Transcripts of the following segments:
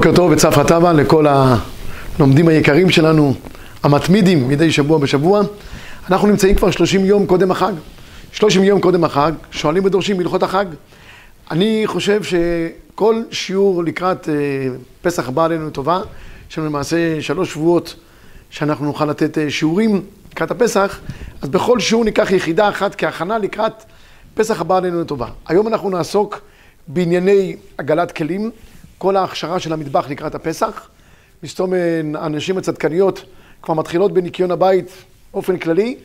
בוקר טוב וצפרא טבא לכל הלומדים היקרים שלנו, המתמידים מדי שבוע בשבוע. אנחנו נמצאים כבר 30 יום קודם החג. 30 יום קודם החג, שואלים ודורשים בהלכות החג. אני חושב שכל שיעור לקראת אה, פסח הבא עלינו לטובה, יש לנו למעשה שלוש שבועות שאנחנו נוכל לתת אה, שיעורים לקראת הפסח, אז בכל שיעור ניקח יחידה אחת כהכנה לקראת פסח הבא עלינו לטובה. היום אנחנו נעסוק בענייני עגלת כלים. כל ההכשרה של המטבח לקראת הפסח. מסתום הנשים הצדקניות כבר מתחילות בניקיון הבית באופן כללי,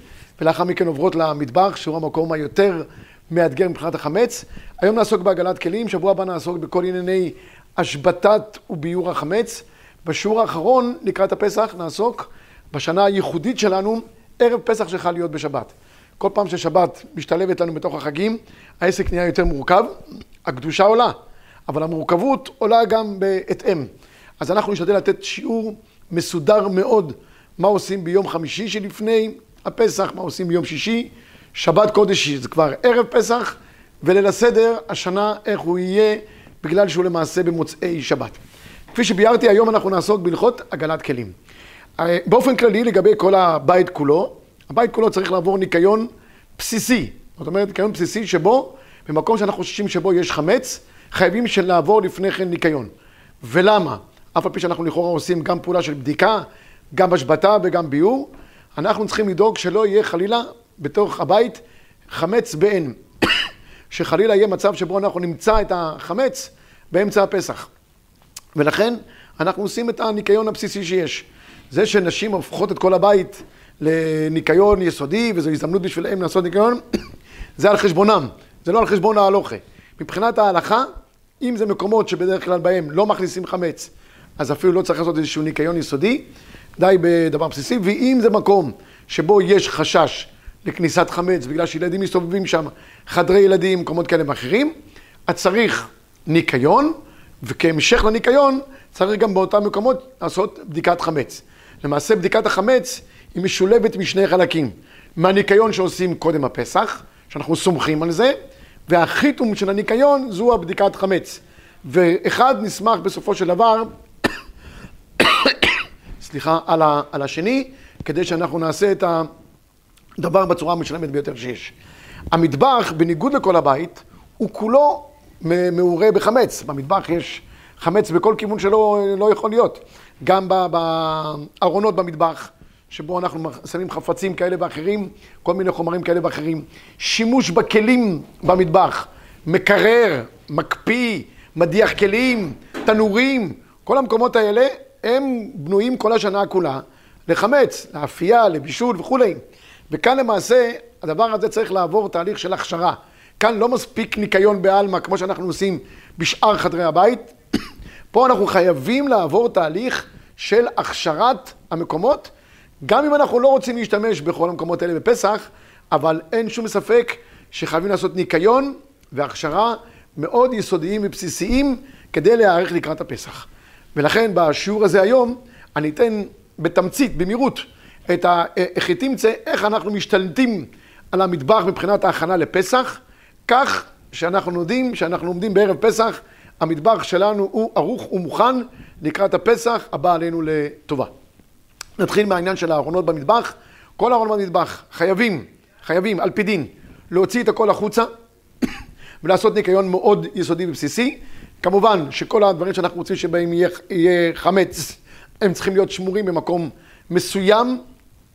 ולאחר מכן עוברות למטבח, שהוא המקום היותר מאתגר מבחינת החמץ. היום נעסוק בעגלת כלים, שבוע הבא נעסוק בכל ענייני השבתת וביור החמץ. בשיעור האחרון לקראת הפסח נעסוק בשנה הייחודית שלנו, ערב פסח שחל להיות בשבת. כל פעם ששבת משתלבת לנו בתוך החגים, העסק נהיה יותר מורכב, הקדושה עולה. אבל המורכבות עולה גם בהתאם. אז אנחנו נשתדל לתת שיעור מסודר מאוד, מה עושים ביום חמישי שלפני הפסח, מה עושים ביום שישי, שבת קודש זה כבר ערב פסח, וליל הסדר, השנה איך הוא יהיה, בגלל שהוא למעשה במוצאי שבת. כפי שביארתי, היום אנחנו נעסוק בהלכות עגלת כלים. אה, באופן כללי, לגבי כל הבית כולו, הבית כולו צריך לעבור ניקיון בסיסי. זאת אומרת, ניקיון בסיסי שבו, במקום שאנחנו חוששים שבו יש חמץ, חייבים לעבור לפני כן ניקיון. ולמה? אף על פי שאנחנו לכאורה עושים גם פעולה של בדיקה, גם השבתה וגם ביור, אנחנו צריכים לדאוג שלא יהיה חלילה בתוך הבית חמץ בעין. שחלילה יהיה מצב שבו אנחנו נמצא את החמץ באמצע הפסח. ולכן אנחנו עושים את הניקיון הבסיסי שיש. זה שנשים הופכות את כל הבית לניקיון יסודי, וזו הזדמנות בשבילם לעשות ניקיון, זה על חשבונם, זה לא על חשבון ההלוכה. מבחינת ההלכה, אם זה מקומות שבדרך כלל בהם לא מכניסים חמץ, אז אפילו לא צריך לעשות איזשהו ניקיון יסודי, די בדבר בסיסי, ואם זה מקום שבו יש חשש לכניסת חמץ, בגלל שילדים מסתובבים שם, חדרי ילדים, מקומות כאלה ואחרים, אז צריך ניקיון, וכהמשך לניקיון, צריך גם באותם מקומות לעשות בדיקת חמץ. למעשה בדיקת החמץ היא משולבת משני חלקים. מהניקיון שעושים קודם הפסח, שאנחנו סומכים על זה, והחיתום של הניקיון זו הבדיקת חמץ. ואחד נסמך בסופו של דבר, סליחה, על, ה, על השני, כדי שאנחנו נעשה את הדבר בצורה המשלמת ביותר שיש. המטבח, בניגוד לכל הבית, הוא כולו מעורה בחמץ. במטבח יש חמץ בכל כיוון שלא לא יכול להיות. גם בארונות במטבח, שבו אנחנו שמים חפצים כאלה ואחרים, כל מיני חומרים כאלה ואחרים. שימוש בכלים במטבח, מקרר, מקפיא, מדיח כלים, תנורים, כל המקומות האלה הם בנויים כל השנה כולה לחמץ, לאפייה, לבישול וכולי. וכאן למעשה הדבר הזה צריך לעבור תהליך של הכשרה. כאן לא מספיק ניקיון בעלמא כמו שאנחנו עושים בשאר חדרי הבית. פה אנחנו חייבים לעבור תהליך של הכשרת המקומות גם אם אנחנו לא רוצים להשתמש בכל המקומות האלה בפסח, אבל אין שום ספק שחייבים לעשות ניקיון והכשרה מאוד יסודיים ובסיסיים כדי להיערך לקראת הפסח. ולכן בשיעור הזה היום אני אתן בתמצית, במהירות, את ה... איך תמצא, איך אנחנו משתלטים על המטבח מבחינת ההכנה לפסח, כך שאנחנו יודעים שאנחנו עומדים בערב פסח, המטבח שלנו הוא ערוך ומוכן לקראת הפסח הבא עלינו לטובה. נתחיל מהעניין של הארונות במטבח. כל הארונות במטבח חייבים, חייבים, על פי דין, להוציא את הכל החוצה ולעשות ניקיון מאוד יסודי ובסיסי. כמובן שכל הדברים שאנחנו רוצים שבהם יהיה, יהיה חמץ, הם צריכים להיות שמורים במקום מסוים,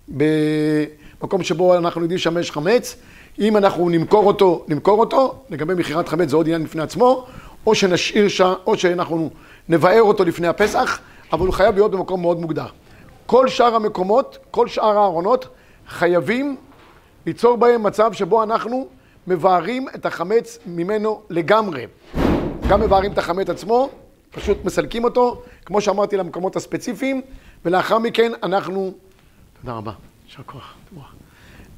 במקום שבו אנחנו יודעים שם יש חמץ. אם אנחנו נמכור אותו, נמכור אותו, לגבי מכירת חמץ זה עוד עניין בפני עצמו, או שנשאיר שם, או שאנחנו נבער אותו לפני הפסח, אבל הוא חייב להיות במקום מאוד מוגדר. כל שאר המקומות, כל שאר הארונות, חייבים ליצור בהם מצב שבו אנחנו מבארים את החמץ ממנו לגמרי. גם מבארים את החמץ עצמו, פשוט מסלקים אותו, כמו שאמרתי, למקומות הספציפיים, ולאחר מכן אנחנו... תודה רבה, יישר כוח.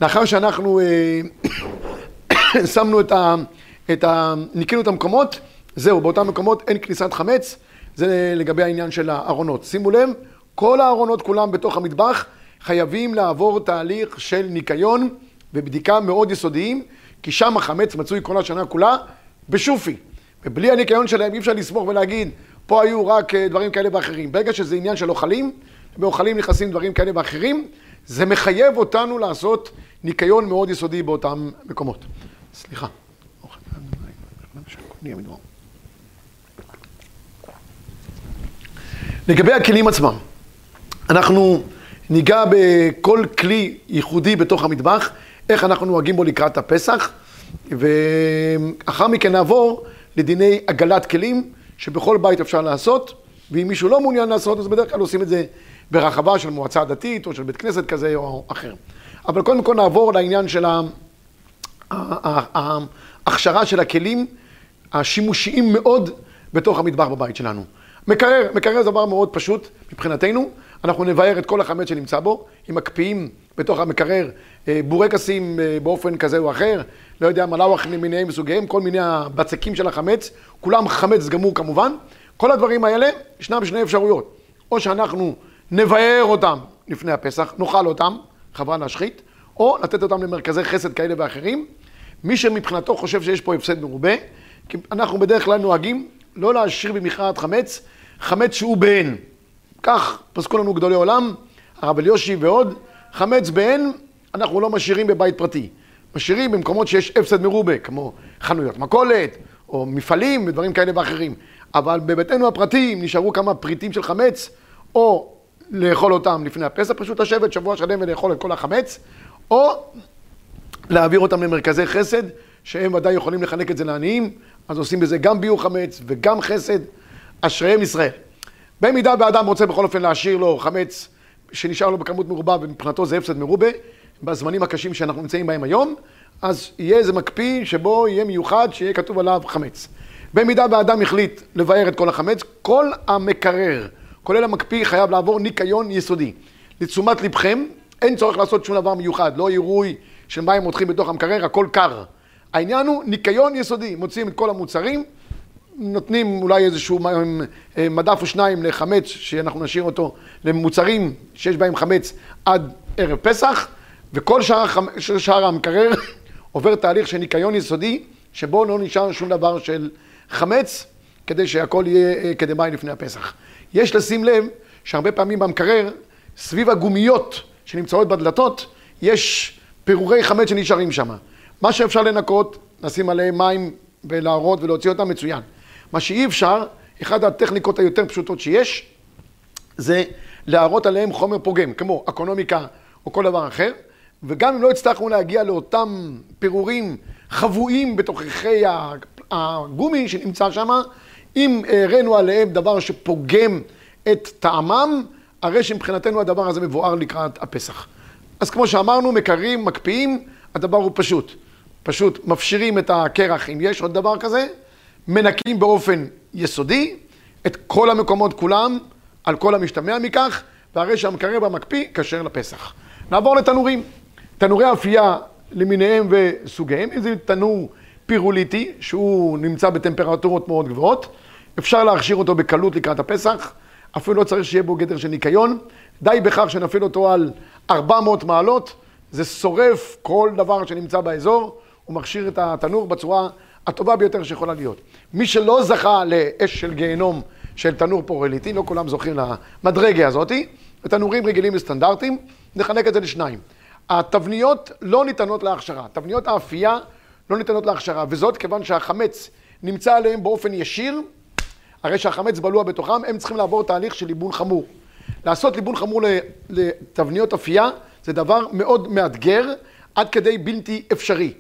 לאחר שאנחנו אה, שמנו את ה... את ה... ניקינו את המקומות, זהו, באותם מקומות אין כניסת חמץ, זה לגבי העניין של הארונות. שימו לב, כל הארונות כולם בתוך המטבח חייבים לעבור תהליך של ניקיון ובדיקה מאוד יסודיים, כי שם החמץ מצוי כל השנה כולה בשופי. ובלי הניקיון שלהם אי אפשר לסמוך ולהגיד, פה היו רק אה, דברים כאלה ואחרים. ברגע שזה עניין של אוכלים, באוכלים נכנסים דברים כאלה ואחרים, זה מחייב אותנו לעשות ניקיון מאוד יסודי באותם מקומות. סליחה. לגבי הכלים עצמם, אנחנו ניגע בכל כלי ייחודי בתוך המטבח, איך אנחנו נוהגים בו לקראת הפסח, ואחר מכן נעבור לדיני עגלת כלים, שבכל בית אפשר לעשות, ואם מישהו לא מעוניין לעשות, אז בדרך כלל עושים את זה ברחבה של מועצה דתית, או של בית כנסת כזה או אחר. אבל קודם כל נעבור לעניין של ההכשרה של הכלים השימושיים מאוד בתוך המטבח בבית שלנו. מקרר, מקרר זה דבר מאוד פשוט מבחינתנו, אנחנו נבער את כל החמץ שנמצא בו, אם מקפיאים בתוך המקרר אה, בורקסים אה, באופן כזה או אחר, לא יודע, מלאווח למיניהם וסוגיהם, כל מיני הבצקים של החמץ, כולם חמץ גמור כמובן. כל הדברים האלה, ישנם שני אפשרויות. או שאנחנו נבער אותם לפני הפסח, נאכל אותם, חבל להשחית, או לתת אותם למרכזי חסד כאלה ואחרים. מי שמבחינתו חושב שיש פה הפסד מרובה, כי אנחנו בדרך כלל נוהגים לא להשאיר במכרעת חמץ, חמץ שהוא בעין. כך פסקו לנו גדולי עולם, הרב אליושי ועוד, חמץ בעין אנחנו לא משאירים בבית פרטי. משאירים במקומות שיש הפסד מרובה, כמו חנויות מכולת, או מפעלים ודברים כאלה ואחרים. אבל בביתנו הפרטי, אם נשארו כמה פריטים של חמץ, או לאכול אותם לפני הפסח, פשוט לשבת שבוע שלם ולאכול את כל החמץ, או להעביר אותם למרכזי חסד, שהם ודאי יכולים לחלק את זה לעניים, אז עושים בזה גם ביור חמץ וגם חסד, אשריהם ישראל. במידה ואדם רוצה בכל אופן להשאיר לו חמץ שנשאר לו בכמות מרובה ומבחינתו זה הפסד מרובה, בזמנים הקשים שאנחנו נמצאים בהם היום, אז יהיה איזה מקפיא שבו יהיה מיוחד שיהיה כתוב עליו חמץ. במידה ואדם החליט לבאר את כל החמץ, כל המקרר, כולל המקפיא, חייב לעבור ניקיון יסודי. לתשומת לבכם, אין צורך לעשות שום דבר מיוחד, לא עירוי של מים מותחים בתוך המקרר, הכל קר. העניין הוא ניקיון יסודי, מוציאים את כל המוצרים, נותנים אולי איזשהו אה, מדף או שניים לחמץ, שאנחנו נשאיר אותו למוצרים שיש בהם חמץ עד ערב פסח, וכל שאר, שאר המקרר עובר תהליך של ניקיון יסודי, שבו לא נשאר שום דבר של חמץ, כדי שהכל יהיה אה, כדמאי לפני הפסח. יש לשים לב שהרבה פעמים במקרר, סביב הגומיות שנמצאות בדלתות, יש פירורי חמץ שנשארים שם. מה שאפשר לנקות, לשים עליהם מים ולהראות ולהוציא אותם מצוין. מה שאי אפשר, אחת הטכניקות היותר פשוטות שיש, זה להראות עליהם חומר פוגם, כמו אקונומיקה או כל דבר אחר, וגם אם לא הצלחנו להגיע לאותם פירורים חבויים בתוככי הגומי שנמצא שם, אם הראינו עליהם דבר שפוגם את טעמם, הרי שמבחינתנו הדבר הזה מבואר לקראת הפסח. אז כמו שאמרנו, מקררים, מקפיאים, הדבר הוא פשוט. פשוט מפשירים את הקרח, אם יש עוד דבר כזה, מנקים באופן יסודי את כל המקומות כולם, על כל המשתמע מכך, והרי שהמקרר והמקפיא כשר לפסח. נעבור לתנורים. תנורי אפייה למיניהם וסוגיהם, אם זה תנור פירוליטי, שהוא נמצא בטמפרטורות מאוד גבוהות, אפשר להכשיר אותו בקלות לקראת הפסח, אפילו לא צריך שיהיה בו גדר של ניקיון, די בכך שנפעיל אותו על 400 מעלות, זה שורף כל דבר שנמצא באזור, הוא מכשיר את התנור בצורה הטובה ביותר שיכולה להיות. מי שלא זכה לאש של גיהנום של תנור פורליטי, לא כולם זוכים למדרגה הזאתי, ותנורים רגילים וסטנדרטיים, נחלק את זה לשניים. התבניות לא ניתנות להכשרה, תבניות האפייה לא ניתנות להכשרה, וזאת כיוון שהחמץ נמצא עליהם באופן ישיר, הרי שהחמץ בלוע בתוכם, הם צריכים לעבור תהליך של ליבון חמור. לעשות ליבון חמור לתבניות אפייה זה דבר מאוד מאתגר, עד כדי בלתי אפשרי.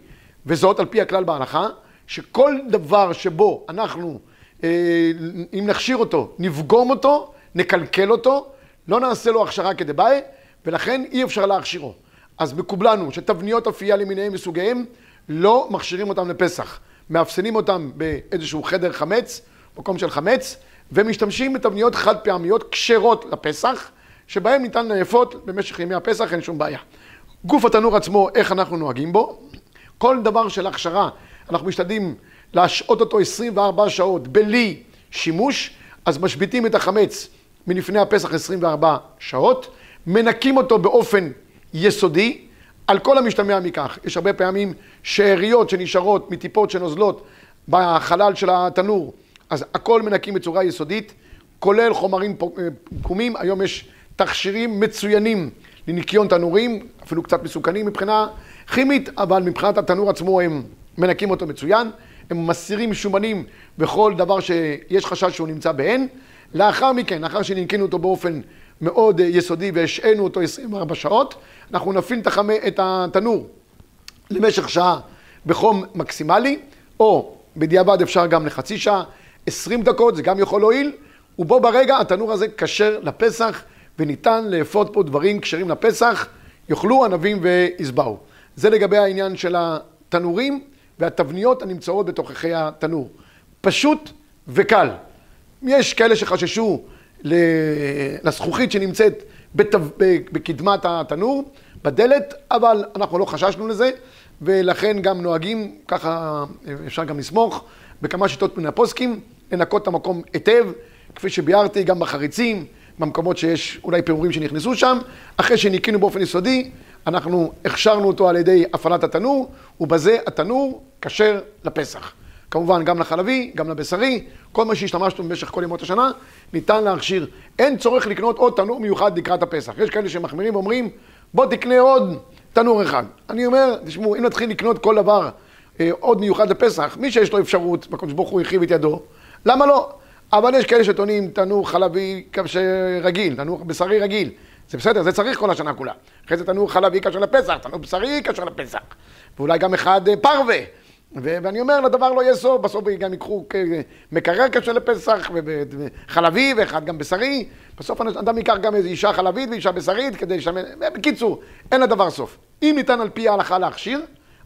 וזאת על פי הכלל בהלכה, שכל דבר שבו אנחנו, אה, אם נכשיר אותו, נפגום אותו, נקלקל אותו, לא נעשה לו הכשרה כדבעי, ולכן אי אפשר להכשירו. אז מקובלנו שתבניות אפייה למיניהם וסוגיהם, לא מכשירים אותם לפסח. מאפסנים אותם באיזשהו חדר חמץ, מקום של חמץ, ומשתמשים בתבניות חד פעמיות כשרות לפסח, שבהם ניתן לאפות במשך ימי הפסח, אין שום בעיה. גוף התנור עצמו, איך אנחנו נוהגים בו? כל דבר של הכשרה, אנחנו משתדלים להשעות אותו 24 שעות בלי שימוש, אז משביתים את החמץ מלפני הפסח 24 שעות, מנקים אותו באופן יסודי, על כל המשתמע מכך. יש הרבה פעמים שאריות שנשארות מטיפות שנוזלות בחלל של התנור, אז הכל מנקים בצורה יסודית, כולל חומרים פגומים, היום יש תכשירים מצוינים לניקיון תנורים, אפילו קצת מסוכנים מבחינה כימית, אבל מבחינת התנור עצמו הם מנקים אותו מצוין, הם מסירים שומנים בכל דבר שיש חשש שהוא נמצא בהן. לאחר מכן, לאחר שננקינו אותו באופן מאוד יסודי והשעינו אותו 24 שעות, אנחנו נפעיל את התנור למשך שעה בחום מקסימלי, או בדיעבד אפשר גם לחצי שעה, 20 דקות, זה גם יכול להועיל, ובו ברגע התנור הזה כשר לפסח, וניתן לאפות פה דברים כשרים לפסח, יאכלו ענבים ויסבעו. זה לגבי העניין של התנורים והתבניות הנמצאות בתוככי התנור. פשוט וקל. יש כאלה שחששו לזכוכית שנמצאת בקדמת התנור, בדלת, אבל אנחנו לא חששנו לזה, ולכן גם נוהגים, ככה אפשר גם לסמוך, בכמה שיטות מן הפוסקים, לנקות את המקום היטב, כפי שביארתי, גם בחריצים, במקומות שיש אולי פירורים שנכנסו שם. אחרי שניקינו באופן יסודי, אנחנו הכשרנו אותו על ידי הפעלת התנור, ובזה התנור כשר לפסח. כמובן גם לחלבי, גם לבשרי, כל מה שהשתמשנו במשך כל ימות השנה, ניתן להכשיר. אין צורך לקנות עוד תנור מיוחד לקראת הפסח. יש כאלה שמחמירים ואומרים, בוא תקנה עוד תנור אחד. אני אומר, תשמעו, אם נתחיל לקנות כל דבר אה, עוד מיוחד לפסח, מי שיש לו אפשרות, בקדוש ברוך הוא הרחיב את ידו, למה לא? אבל יש כאלה שטוענים תנור חלבי רגיל, תנור בשרי רגיל. זה בסדר, זה צריך כל השנה כולה. אחרי זה תנור חלבי קשר לפסח, תנור בשרי קשר לפסח. ואולי גם אחד אה, פרווה. ואני אומר, לדבר לא יהיה סוף, בסוף גם ייקחו מקרר קשר לפסח, וחלבי, ואחד גם בשרי. בסוף אדם ייקח גם איזו אישה חלבית ואישה בשרית כדי לשמן... בקיצור, אין לדבר סוף. אם ניתן על פי ההלכה להכשיר,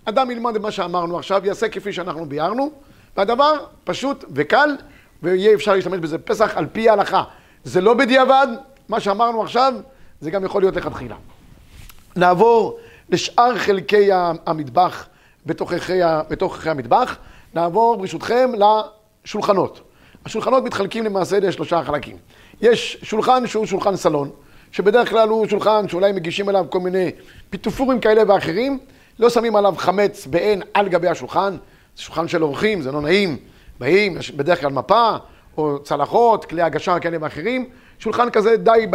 אדם ילמד את מה שאמרנו עכשיו, יעשה כפי שאנחנו ביארנו, והדבר פשוט וקל, ויהיה אפשר להשתמש בזה פסח על פי ההלכה. זה לא בדיעבד, מה שאמרנו עכשיו, זה גם יכול להיות לכתחילה. נעבור לשאר חלקי המטבח בתוככי, בתוככי המטבח, נעבור ברשותכם לשולחנות. השולחנות מתחלקים למעשה לשלושה חלקים. יש שולחן שהוא שולחן סלון, שבדרך כלל הוא שולחן שאולי מגישים אליו כל מיני פיתופורים כאלה ואחרים, לא שמים עליו חמץ בעין על גבי השולחן, זה שולחן של אורחים, זה לא נעים, באים, יש בדרך כלל מפה, או צלחות, כלי הגשה כאלה ואחרים, שולחן כזה די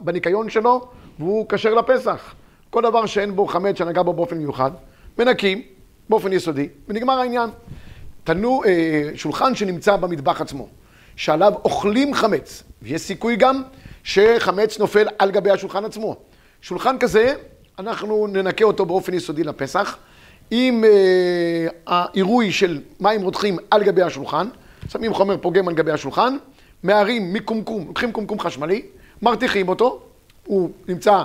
בניקיון שלו, והוא כשר לפסח. כל דבר שאין בו חמץ שנגע בו באופן מיוחד, מנקים באופן יסודי, ונגמר העניין. תנו אה, שולחן שנמצא במטבח עצמו, שעליו אוכלים חמץ, ויש סיכוי גם שחמץ נופל על גבי השולחן עצמו. שולחן כזה, אנחנו ננקה אותו באופן יסודי לפסח, עם אה, העירוי של מים רותחים על גבי השולחן, שמים חומר פוגם על גבי השולחן, מערים מקומקום, לוקחים קומקום חשמלי, מרתיחים אותו, הוא נמצא,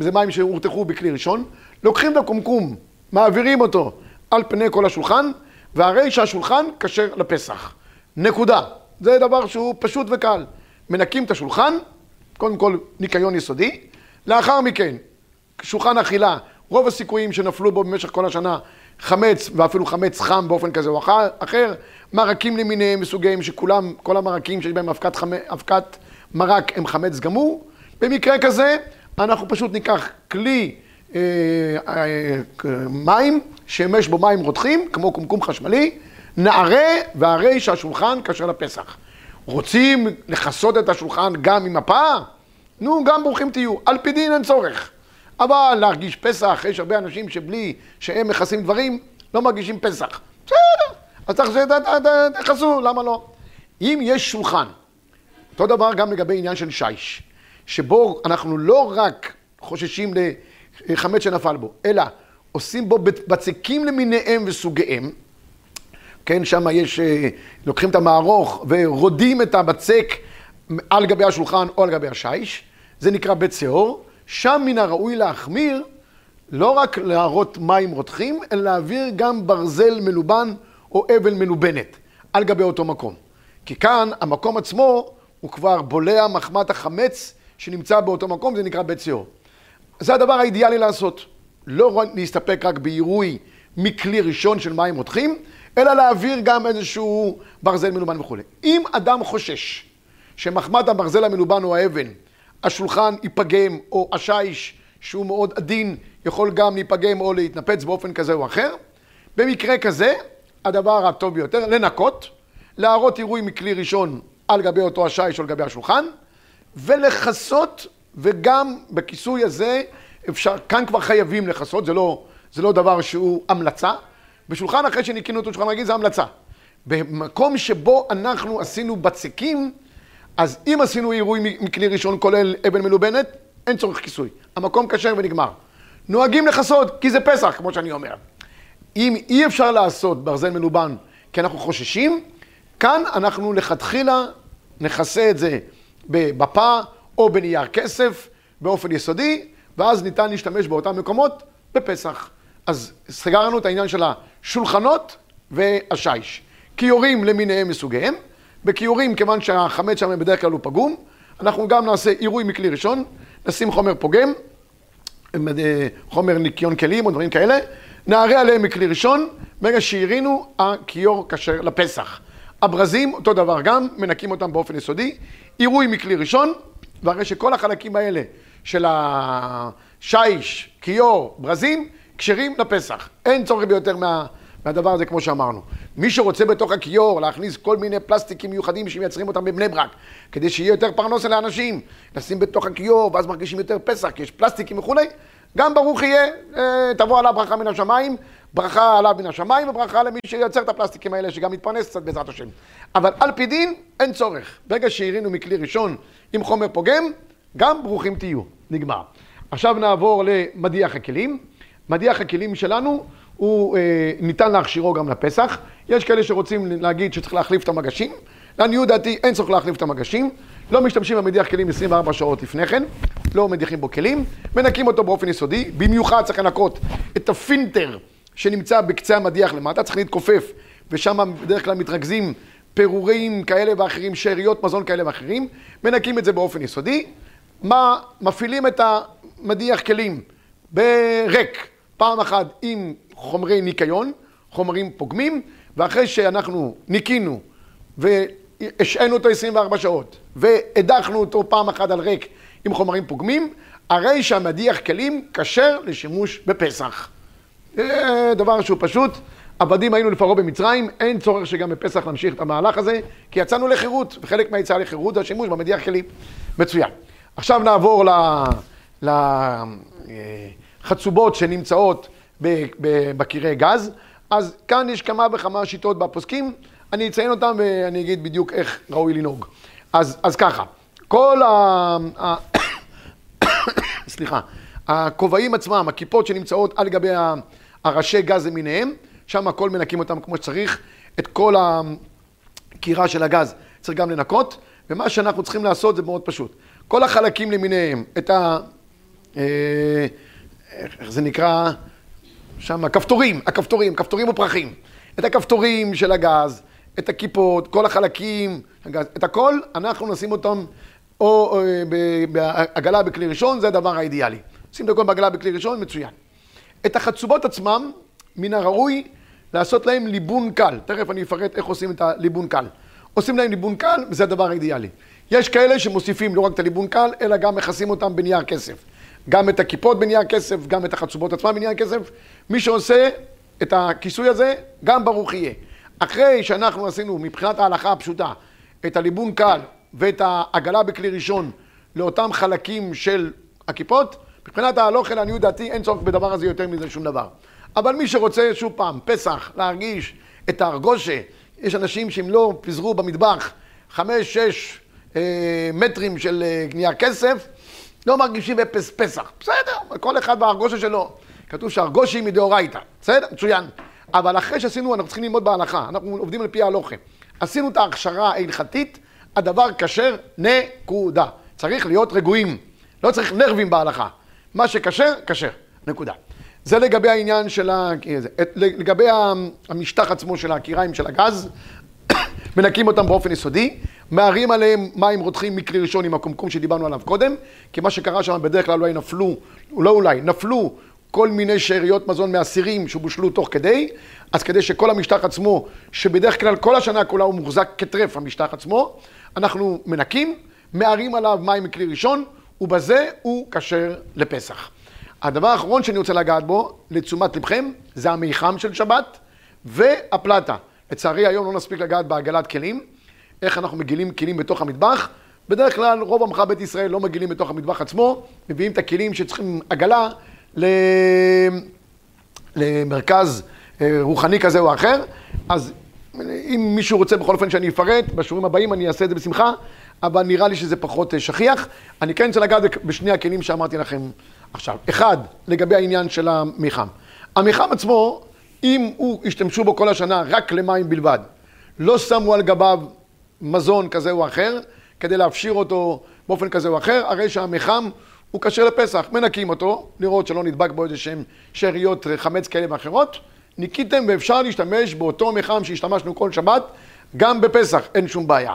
זה מים שהורתחו בכלי ראשון, לוקחים את הקומקום, מעבירים אותו על פני כל השולחן, והרי שהשולחן כשר לפסח. נקודה. זה דבר שהוא פשוט וקל. מנקים את השולחן, קודם כל ניקיון יסודי, לאחר מכן שולחן אכילה, רוב הסיכויים שנפלו בו במשך כל השנה חמץ, ואפילו חמץ חם באופן כזה או אחר, מרקים למיניהם מסוגיהם שכולם, כל המרקים שיש בהם אבקת, חמ... אבקת מרק הם חמץ גמור. במקרה כזה, אנחנו פשוט ניקח כלי אה, אה, מים, שימש בו מים רותחים, כמו קומקום חשמלי, נערה והרי שהשולחן כשר לפסח. רוצים לכסות את השולחן גם עם מפה? נו, גם ברוכים תהיו. על פי דין אין צורך. אבל להרגיש פסח, יש הרבה אנשים שבלי שהם מכסים דברים, לא מרגישים פסח. בסדר, אז צריך שתכסו, למה לא? אם יש שולחן, אותו דבר גם לגבי עניין של שיש, שבו אנחנו לא רק חוששים לחמץ שנפל בו, אלא עושים בו בצקים למיניהם וסוגיהם, כן, שם יש, אה, לוקחים את המערוך ורודים את הבצק על גבי השולחן או על גבי השיש, זה נקרא בית שאור, שם מן הראוי להחמיר לא רק להראות מים רותחים, אלא להעביר גם ברזל מלובן או אבן מלובנת על גבי אותו מקום. כי כאן המקום עצמו הוא כבר בולע מחמת החמץ שנמצא באותו מקום, זה נקרא בית שאור. זה הדבר האידיאלי לעשות. לא להסתפק רק בעירוי מכלי ראשון של מים רותחים, אלא להעביר גם איזשהו ברזל מלובן וכולי. אם אדם חושש שמחמת הברזל המלובן או האבן, השולחן ייפגם, או השיש, שהוא מאוד עדין, יכול גם להיפגם או להתנפץ באופן כזה או אחר, במקרה כזה, הדבר הטוב ביותר, לנקות, להראות עירוי מכלי ראשון על גבי אותו השיש או על גבי השולחן, ולכסות, וגם בכיסוי הזה אפשר, כאן כבר חייבים לכסות, זה לא, זה לא דבר שהוא המלצה. בשולחן אחרי שניקינו אותו שולחן רגיל זה המלצה. במקום שבו אנחנו עשינו בצקים, אז אם עשינו עירוי מכלי ראשון כולל אבן מלובנת, אין צורך כיסוי. המקום כשר ונגמר. נוהגים לכסות, כי זה פסח, כמו שאני אומר. אם אי אפשר לעשות ברזל מלובן כי אנחנו חוששים, כאן אנחנו לכתחילה נכסה את זה בבפה או בנייר כסף באופן יסודי, ואז ניתן להשתמש באותם מקומות בפסח. אז סגרנו את העניין של השולחנות והשיש. כיורים למיניהם מסוגיהם, בכיורים, כיוון שהחמץ שם בדרך כלל הוא פגום, אנחנו גם נעשה עירוי מכלי ראשון, נשים חומר פוגם, חומר ניקיון כלים או דברים כאלה, נערה עליהם מכלי ראשון, ברגע שהרינו, הכיור כשר לפסח. הברזים, אותו דבר גם, מנקים אותם באופן יסודי, עירוי מכלי ראשון, והרי שכל החלקים האלה של השיש, כיור, ברזים, כשרים לפסח. אין צורך ביותר מה, מהדבר הזה, כמו שאמרנו. מי שרוצה בתוך הכיור להכניס כל מיני פלסטיקים מיוחדים שמייצרים אותם בבני ברק, כדי שיהיה יותר פרנוסה לאנשים, לשים בתוך הכיור, ואז מרגישים יותר פסח, כי יש פלסטיקים וכולי, גם ברוך יהיה, אה, תבוא עליו ברכה מן השמיים, ברכה עליו מן השמיים, וברכה למי שייצר את הפלסטיקים האלה, שגם יתפרנס קצת בעזרת השם. אבל על פי דין, אין צורך. ברגע שהרינו מכלי ראשון עם חומר פוגם, גם ברוכים תהיו. נגמר. עכשיו נעבור למדיח הכלים. מדיח הכלים שלנו, הוא אה, ניתן להכשירו גם לפסח. יש כאלה שרוצים להגיד שצריך להחליף את המגשים. לעניות דעתי אין צורך להחליף את המגשים. לא משתמשים במדיח כלים 24 שעות לפני כן, לא מדיחים בו כלים, מנקים אותו באופן יסודי. במיוחד צריך לנקות את הפינטר שנמצא בקצה המדיח למטה, צריך להתכופף, ושם בדרך כלל מתרכזים פירורים כאלה ואחרים, שאריות מזון כאלה ואחרים, מנקים את זה באופן יסודי. מה, מפעילים את המדיח כלים בריק, פעם אחת עם חומרי ניקיון, חומרים פוגמים, ואחרי שאנחנו ניקינו והשענו אותו 24 שעות, והדחנו אותו פעם אחת על ריק עם חומרים פוגמים, הרי שהמדיח כלים כשר לשימוש בפסח. דבר שהוא פשוט. עבדים היינו לפרעה במצרים, אין צורך שגם בפסח נמשיך את המהלך הזה, כי יצאנו לחירות, וחלק מהיציאה לחירות זה השימוש במדיח כלים. מצוין. עכשיו נעבור לחצובות שנמצאות בקירי גז. אז כאן יש כמה וכמה שיטות בפוסקים, אני אציין אותם ואני אגיד בדיוק איך ראוי לנהוג. אז, אז ככה, כל ה... סליחה, הכובעים עצמם, הכיפות שנמצאות על גבי הראשי גז למיניהם, שם הכל מנקים אותם כמו שצריך, את כל הקירה של הגז צריך גם לנקות, ומה שאנחנו צריכים לעשות זה מאוד פשוט. כל החלקים למיניהם, את ה... אה, איך זה נקרא? שם, הכפתורים, הכפתורים, כפתורים ופרחים. את הכפתורים של הגז, את הכיפות, כל החלקים, הגז, את הכל, אנחנו נשים אותם או, או בעגלה בכלי ראשון, זה הדבר האידיאלי. שים את הכל בעגלה בכלי ראשון, מצוין. את החצובות עצמם, מן הראוי לעשות להם ליבון קל. תכף אני אפרט איך עושים את הליבון קל. עושים להם ליבון קל, וזה הדבר האידיאלי. יש כאלה שמוסיפים לא רק את הליבון קל, אלא גם מכסים אותם בנייר כסף. גם את הכיפות בנייר כסף, גם את החצובות עצמן בנייר כסף. מי שעושה את הכיסוי הזה, גם ברוך יהיה. אחרי שאנחנו עשינו, מבחינת ההלכה הפשוטה, את הליבון קל ואת העגלה בכלי ראשון לאותם חלקים של הכיפות, מבחינת ההלוכה, לעניות דעתי, אין צורך בדבר הזה יותר מזה שום דבר. אבל מי שרוצה, שוב פעם, פסח, להרגיש את הארגושה, יש אנשים שאם לא פיזרו במטבח חמש, שש אה, מטרים של אה, כסף, לא מרגישים אפס פסח. בסדר, כל אחד בארגושה שלו. כתוב שהרגושה היא מדאורייתא. בסדר? מצוין. אבל אחרי שעשינו, אנחנו צריכים ללמוד בהלכה. אנחנו עובדים על פי ההלוכה. עשינו את ההכשרה ההלכתית, הדבר כשר, נקודה. צריך להיות רגועים. לא צריך נרבים בהלכה. מה שכשר, כשר. נקודה. זה לגבי העניין של ה... לגבי המשטח עצמו של הקיריים של הגז, מנקים אותם באופן יסודי, מערים עליהם מים רותחים מכלי ראשון עם הקומקום שדיברנו עליו קודם, כי מה שקרה שם בדרך כלל אולי נפלו, לא אולי, נפלו כל מיני שאריות מזון מהסירים שבושלו תוך כדי, אז כדי שכל המשטח עצמו, שבדרך כלל כל השנה כולה הוא מוחזק כטרף המשטח עצמו, אנחנו מנקים, מערים עליו מים מכלי ראשון, ובזה הוא כשר לפסח. הדבר האחרון שאני רוצה לגעת בו, לתשומת לבכם, זה המיחם של שבת והפלטה. לצערי היום לא נספיק לגעת בעגלת כלים, איך אנחנו מגילים כלים בתוך המטבח. בדרך כלל רוב עמך בית ישראל לא מגילים בתוך המטבח עצמו, מביאים את הכלים שצריכים עגלה למרכז אה, רוחני כזה או אחר. אז אם מישהו רוצה בכל אופן שאני אפרט, בשיעורים הבאים אני אעשה את זה בשמחה, אבל נראה לי שזה פחות אה, שכיח. אני כן רוצה לגעת בשני הכלים שאמרתי לכם עכשיו. אחד, לגבי העניין של המיחם. המיחם עצמו, אם הוא השתמשו בו כל השנה רק למים בלבד, לא שמו על גביו מזון כזה או אחר, כדי להפשיר אותו באופן כזה או אחר, הרי שהמיחם הוא כשר לפסח. מנקים אותו, לראות שלא נדבק בו איזה שהם שאריות חמץ כאלה ואחרות. ניקיתם ואפשר להשתמש באותו מיחם שהשתמשנו כל שבת, גם בפסח, אין שום בעיה.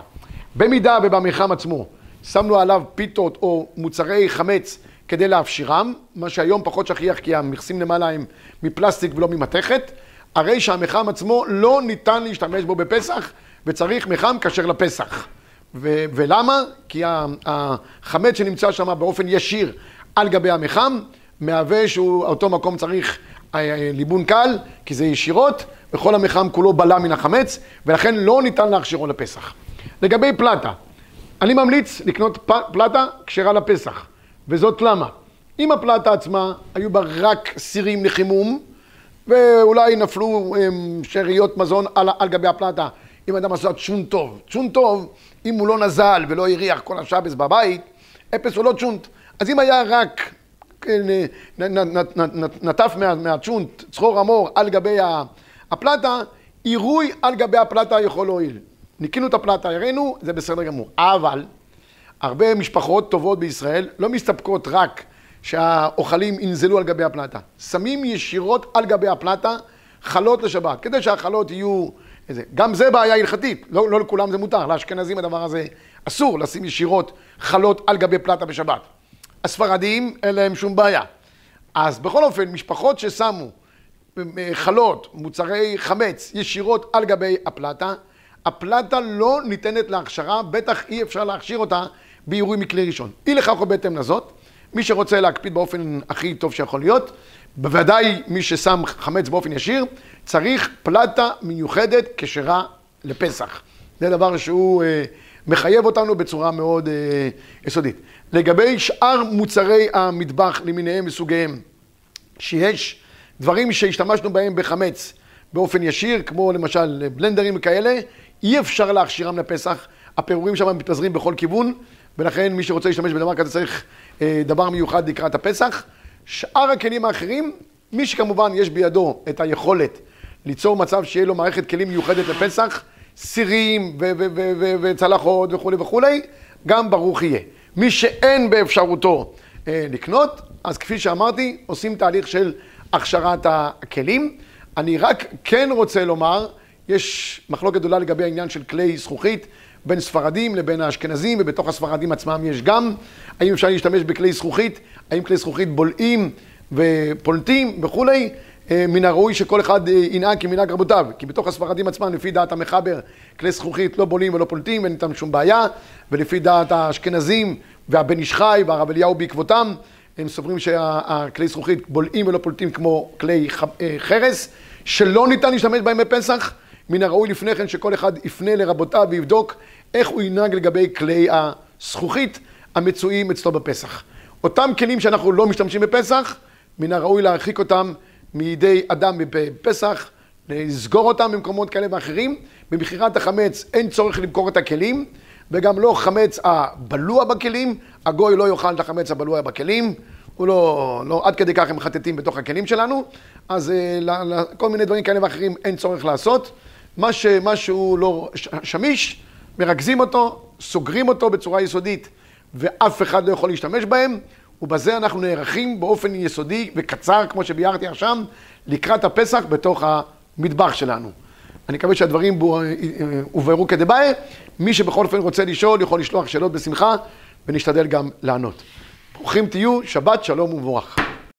במידה ובמיחם עצמו שמנו עליו פיתות או מוצרי חמץ כדי להפשירם, מה שהיום פחות שכיח כי המכסים למעלה הם מפלסטיק ולא ממתכת, הרי שהמיחם עצמו לא ניתן להשתמש בו בפסח וצריך מיחם כשר לפסח. ו- ולמה? כי החמץ שנמצא שם באופן ישיר על גבי המיחם, מהווה שאותו מקום צריך אה, אה, ליבון קל, כי זה ישירות, וכל המיחם כולו בלע מן החמץ, ולכן לא ניתן להכשירו לפסח. לגבי פלטה, אני ממליץ לקנות פלטה כשרה לפסח, וזאת למה? אם הפלטה עצמה היו בה רק סירים לחימום, ואולי נפלו שאריות מזון על, על גבי הפלטה, אם אדם עשה צ'ון טוב. צ'ון טוב, אם הוא לא נזל ולא הריח כל השבס בבית, אפס הוא לא צ'ונט. אז אם היה רק כן, נטף מהצ'ונט, צחור המור על גבי הפלטה, עירוי על גבי הפלטה יכול להועיל. ניקינו את הפלטה, הראינו, זה בסדר גמור. אבל הרבה משפחות טובות בישראל לא מסתפקות רק שהאוכלים ינזלו על גבי הפלטה. שמים ישירות על גבי הפלטה חלות לשבת, כדי שהחלות יהיו... איזה. גם זה בעיה הלכתית, לא, לא לכולם זה מותר, לאשכנזים הדבר הזה אסור לשים ישירות חלות על גבי פלטה בשבת. הספרדים אין להם שום בעיה. אז בכל אופן, משפחות ששמו אה, חלות, מוצרי חמץ, ישירות על גבי הפלטה, הפלטה לא ניתנת להכשרה, בטח אי אפשר להכשיר אותה בעירוי מכלי ראשון. אי לכך או בהתאם לזאת, מי שרוצה להקפיד באופן הכי טוב שיכול להיות, בוודאי מי ששם חמץ באופן ישיר, צריך פלטה מיוחדת כשרה לפסח. זה דבר שהוא אה, מחייב אותנו בצורה מאוד אה, יסודית. לגבי שאר מוצרי המטבח למיניהם וסוגיהם, שיש דברים שהשתמשנו בהם בחמץ באופן ישיר, כמו למשל בלנדרים וכאלה, אי אפשר להכשירם לפסח, הפירורים שם מתפזרים בכל כיוון, ולכן מי שרוצה להשתמש בדבר כזה צריך דבר מיוחד לקראת הפסח. שאר הכלים האחרים, מי שכמובן יש בידו את היכולת ליצור מצב שיהיה לו מערכת כלים מיוחדת לפסח, סירים וצלחות וכולי וכולי, גם ברוך יהיה. מי שאין באפשרותו אה, לקנות, אז כפי שאמרתי, עושים תהליך של הכשרת הכלים. אני רק כן רוצה לומר, יש מחלוקת גדולה לגבי העניין של כלי זכוכית בין ספרדים לבין האשכנזים, ובתוך הספרדים עצמם יש גם. האם אפשר להשתמש בכלי זכוכית? האם כלי זכוכית בולעים ופולטים וכולי? אה, מן הראוי שכל אחד אה, ינהג כמנהג רבותיו, כי בתוך הספרדים עצמם, לפי דעת המחבר, כלי זכוכית לא בולים ולא פולטים, אין איתם שום בעיה, ולפי דעת האשכנזים והבן איש חי והרב אליהו בעקבותם, הם סוברים שהכלי זכוכית בולעים ולא פולטים כמו כלי אה, חרס, שלא ניתן להשתמש בהם בפסח. מן הראוי לפני כן שכל אחד יפנה לרבותיו ויבדוק איך הוא ינהג לגבי כלי הזכוכית המצויים אצלו בפסח. אותם כלים שאנחנו לא משתמשים בפסח, מן הראוי להרחיק אותם מידי אדם בפסח, לסגור אותם במקומות כאלה ואחרים. במכירת החמץ אין צורך למכור את הכלים, וגם לא חמץ הבלוע בכלים, הגוי לא יאכל את החמץ הבלוע בכלים, הוא לא, לא עד כדי כך הם מחטטים בתוך הכלים שלנו, אז אה, כל מיני דברים כאלה ואחרים אין צורך לעשות. מה שמשהו לא שמיש, מרכזים אותו, סוגרים אותו בצורה יסודית, ואף אחד לא יכול להשתמש בהם. ובזה אנחנו נערכים באופן יסודי וקצר, כמו שביארתי עכשיו, לקראת הפסח בתוך המטבח שלנו. אני מקווה שהדברים הובהרו כדבעי. מי שבכל אופן רוצה לשאול, יכול לשלוח שאלות בשמחה, ונשתדל גם לענות. ברוכים תהיו, שבת שלום ומבורך.